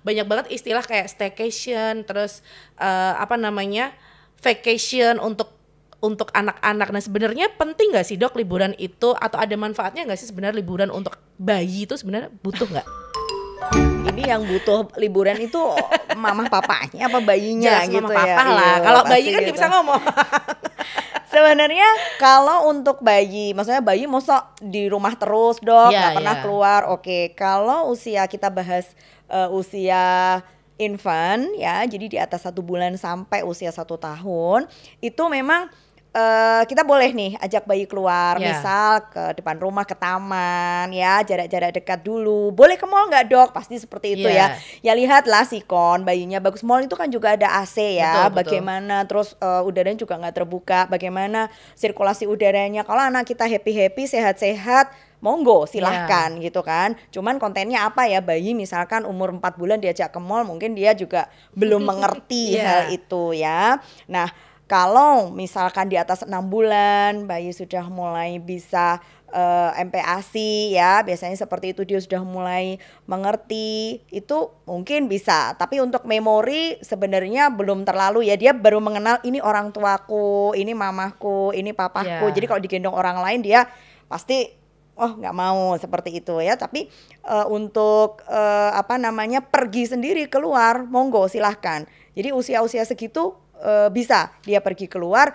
banyak banget istilah kayak staycation, terus uh, apa namanya vacation untuk untuk anak-anak. Nah sebenarnya penting nggak sih dok liburan itu atau ada manfaatnya nggak sih sebenarnya liburan untuk bayi itu sebenarnya butuh nggak? Ini yang butuh liburan itu mama papanya apa bayinya Jelas gitu mama ya. papa lah. Iya, Kalau pasti bayi kan dia gitu. bisa ngomong. Sebenarnya kalau untuk bayi, maksudnya bayi mosok di rumah terus dok, Iya, nggak pernah iya. keluar. Oke, kalau usia kita bahas eh, usia infant ya, jadi di atas satu bulan sampai usia satu tahun, itu memang eh, kita boleh nih ajak bayi keluar, Iya. misal ke depan rumah, ke taman, ya jarak-jarak dekat dulu. Boleh ke mall nggak dok? Pasti seperti itu Iya. ya. Ya lihatlah sikon bayinya bagus. Mall itu kan juga ada AC Betul, ya. betul. Bagaimana terus eh, udaranya juga nggak terbuka. Bagaimana sirkulasi udaranya? Kalau anak kita happy happy sehat-sehat, monggo silahkan Iya. gitu kan. Cuman kontennya apa ya bayi misalkan umur 4 bulan diajak ke mall mungkin dia juga belum mengerti Iya. hal itu ya. Nah kalau misalkan di atas enam bulan bayi sudah mulai bisa eh, MPASI ya. Biasanya seperti itu dia sudah mulai mengerti. Itu mungkin bisa. Tapi untuk memori sebenarnya belum terlalu ya. Dia baru mengenal ini orang tuaku ini mamaku ini papaku. Iya. jadi kalau digendong orang lain dia pasti oh nggak mau seperti itu ya. Tapi eh, untuk eh, apa namanya pergi sendiri keluar monggo silahkan. Jadi usia-usia segitu eh, bisa dia pergi keluar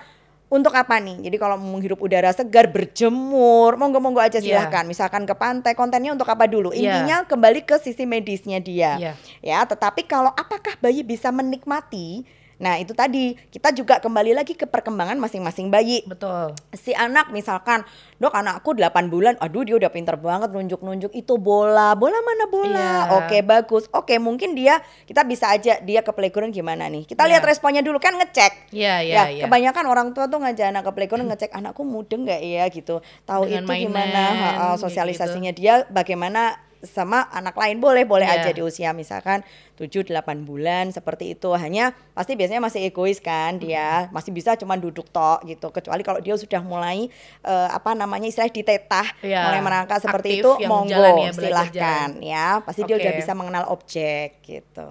untuk apa nih? Jadi kalau menghirup udara segar, berjemur, monggo-monggo aja Iya. silahkan. Misalkan ke pantai, kontennya untuk apa dulu? Iya. Intinya kembali ke sisi medisnya dia. Iya. Ya, tetapi kalau apakah bayi bisa menikmati? Nah, itu tadi kita juga kembali lagi ke perkembangan masing-masing bayi. Betul. si anak misalkan dok anakku 8 bulan. Aduh dia udah pinter banget nunjuk-nunjuk itu bola. Bola mana bola? Iya. oke bagus. Oke mungkin dia kita bisa aja dia ke playground gimana nih? Kita Iya. lihat responnya dulu kan ngecek. Iya, iya, ya iya. kebanyakan orang tua tuh ngajak anak ke playground ngecek anakku mudeng nggak ya? Gitu. Tahu itu mainan, gimana ha, sosialisasinya dia bagaimana sama anak lain. Boleh boleh Iya. aja di usia misalkan 7 8 bulan seperti itu. Hanya pasti biasanya masih egois kan dia. Masih bisa cuma duduk tok gitu. Kecuali kalau dia sudah mulai eh, apa namanya istilah ditetah Iya, mulai merangkak seperti aktif itu monggo jalan ya, silahkan ya. Pasti dia Oke. udah bisa mengenal objek gitu.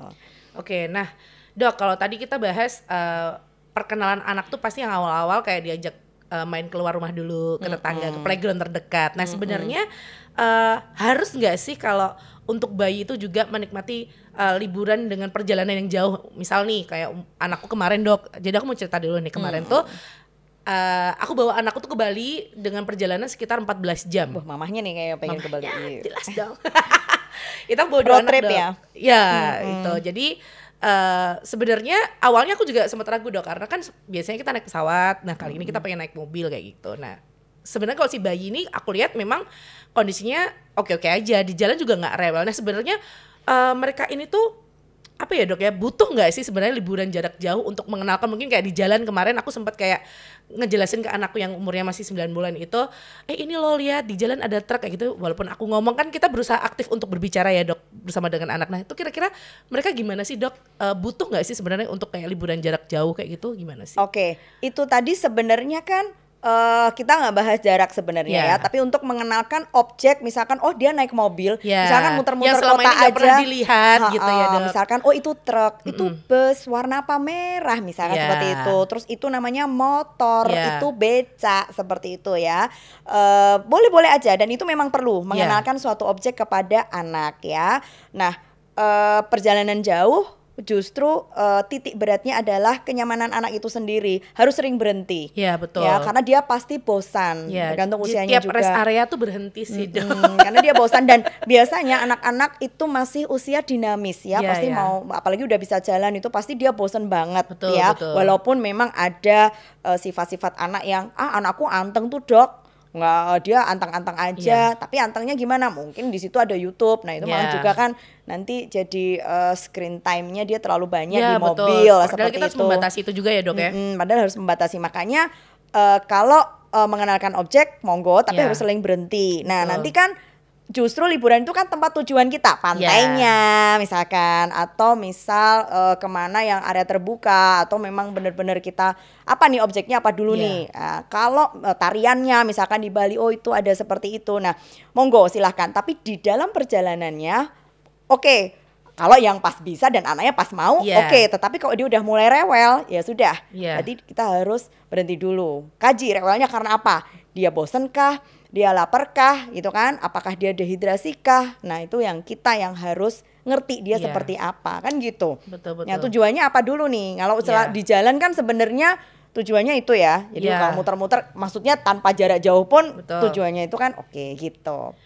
Oke, nah dok kalau tadi kita bahas eh, perkenalan anak tuh pasti yang awal-awal kayak diajak eh, main keluar rumah dulu ke tetangga ke playground terdekat. Nah sebenarnya eh, harus nggak sih kalau untuk bayi itu juga menikmati eh, liburan dengan perjalanan yang jauh? Misal nih kayak anakku kemarin dok, jadi aku mau cerita dulu nih kemarin tuh. eh, aku bawa anakku tuh ke Bali dengan perjalanan sekitar 14 jam. Wah, mamahnya nih kayak pengen ke Bali jelas dong. kita bawa dua anak trip ya? Ya, itu. Jadi eh sebenarnya awalnya aku juga sempat ragu dok karena kan biasanya kita naik pesawat. Nah, kali ini kita pengen naik mobil kayak gitu. Nah, sebenarnya kalau si bayi ini aku lihat memang kondisinya oke-oke aja. Di jalan juga nggak rewel. Nah, sebenarnya eh, mereka ini tuh apa ya dok ya butuh nggak sih sebenarnya liburan jarak jauh untuk mengenalkan? Mungkin kayak di jalan kemarin aku sempat kayak ngejelasin ke anakku yang umurnya masih 9 bulan itu eh ini lo lihat di jalan ada truk kayak gitu. Walaupun aku ngomong kan kita berusaha aktif untuk berbicara ya dok bersama dengan anak. Nah itu kira-kira mereka gimana sih dok? Eh, butuh nggak sih sebenarnya untuk kayak liburan jarak jauh kayak gitu? Gimana sih? Oke, itu tadi sebenarnya kan eh, kita nggak bahas jarak sebenarnya Ya. ya, tapi untuk mengenalkan objek, misalkan oh dia naik mobil, Ya, misalkan muter-muter kota ini aja, pernah dilihat gitu ya, Dok. Misalkan oh itu truk, itu bus warna apa merah, misalkan Ya. seperti itu. Terus itu namanya motor, Ya. itu beca seperti itu ya. Eh, Boleh-boleh aja dan itu memang perlu Ya. mengenalkan suatu objek kepada anak ya. Nah eh, perjalanan jauh justru eh, titik beratnya adalah kenyamanan anak itu sendiri. Harus sering berhenti. Ya betul. Ya karena dia pasti bosan. Ya tergantung usianya tiap juga. rest area tuh berhenti sih dok. Mm, karena dia bosan. Dan biasanya anak-anak itu masih usia dinamis ya. Iya, pasti iya. mau apalagi udah bisa jalan itu pasti dia bosan banget Betul, ya. betul. walaupun memang ada eh, sifat-sifat anak yang ah anakku anteng tuh dok nggak dia anteng-anteng aja. Tapi antengnya gimana? Mungkin di situ ada YouTube. Nah itu Iya. malah juga kan nanti jadi eh, screen time-nya dia terlalu banyak ya di betul. mobil Padahal seperti kita harus itu. membatasi itu juga ya dok ya? Mm-mm, padahal harus membatasi. Makanya eh, kalau eh, mengenalkan objek monggo. Tapi Ya. harus saling berhenti. Nah Betul. nanti kan justru liburan itu kan tempat tujuan kita pantainya misalkan atau misal eh, ke mana yang area terbuka atau memang benar-benar kita apa nih objeknya apa dulu Ya. nih. Nah, kalau eh, tariannya misalkan di Bali oh itu ada seperti itu. Nah monggo silahkan tapi di dalam perjalanannya oke Kalau yang pas bisa dan anaknya pas mau, Iya. oke. Tetapi kalau dia udah mulai rewel, ya sudah. Iya. Berarti kita harus berhenti dulu. Kaji rewelnya karena apa? Dia bosen kah, Dia lapar kah, Gitu kan? Apakah dia dehidrasi kah? Nah itu yang kita yang harus ngerti dia yeah. seperti apa kan gitu. Betul nah, betul. Nah tujuannya apa dulu nih? Kalau yeah. di jalan kan sebenarnya tujuannya itu ya. Jadi yeah. kalau muter-muter maksudnya tanpa jarak jauh pun betul. tujuannya itu kan oke okay, gitu.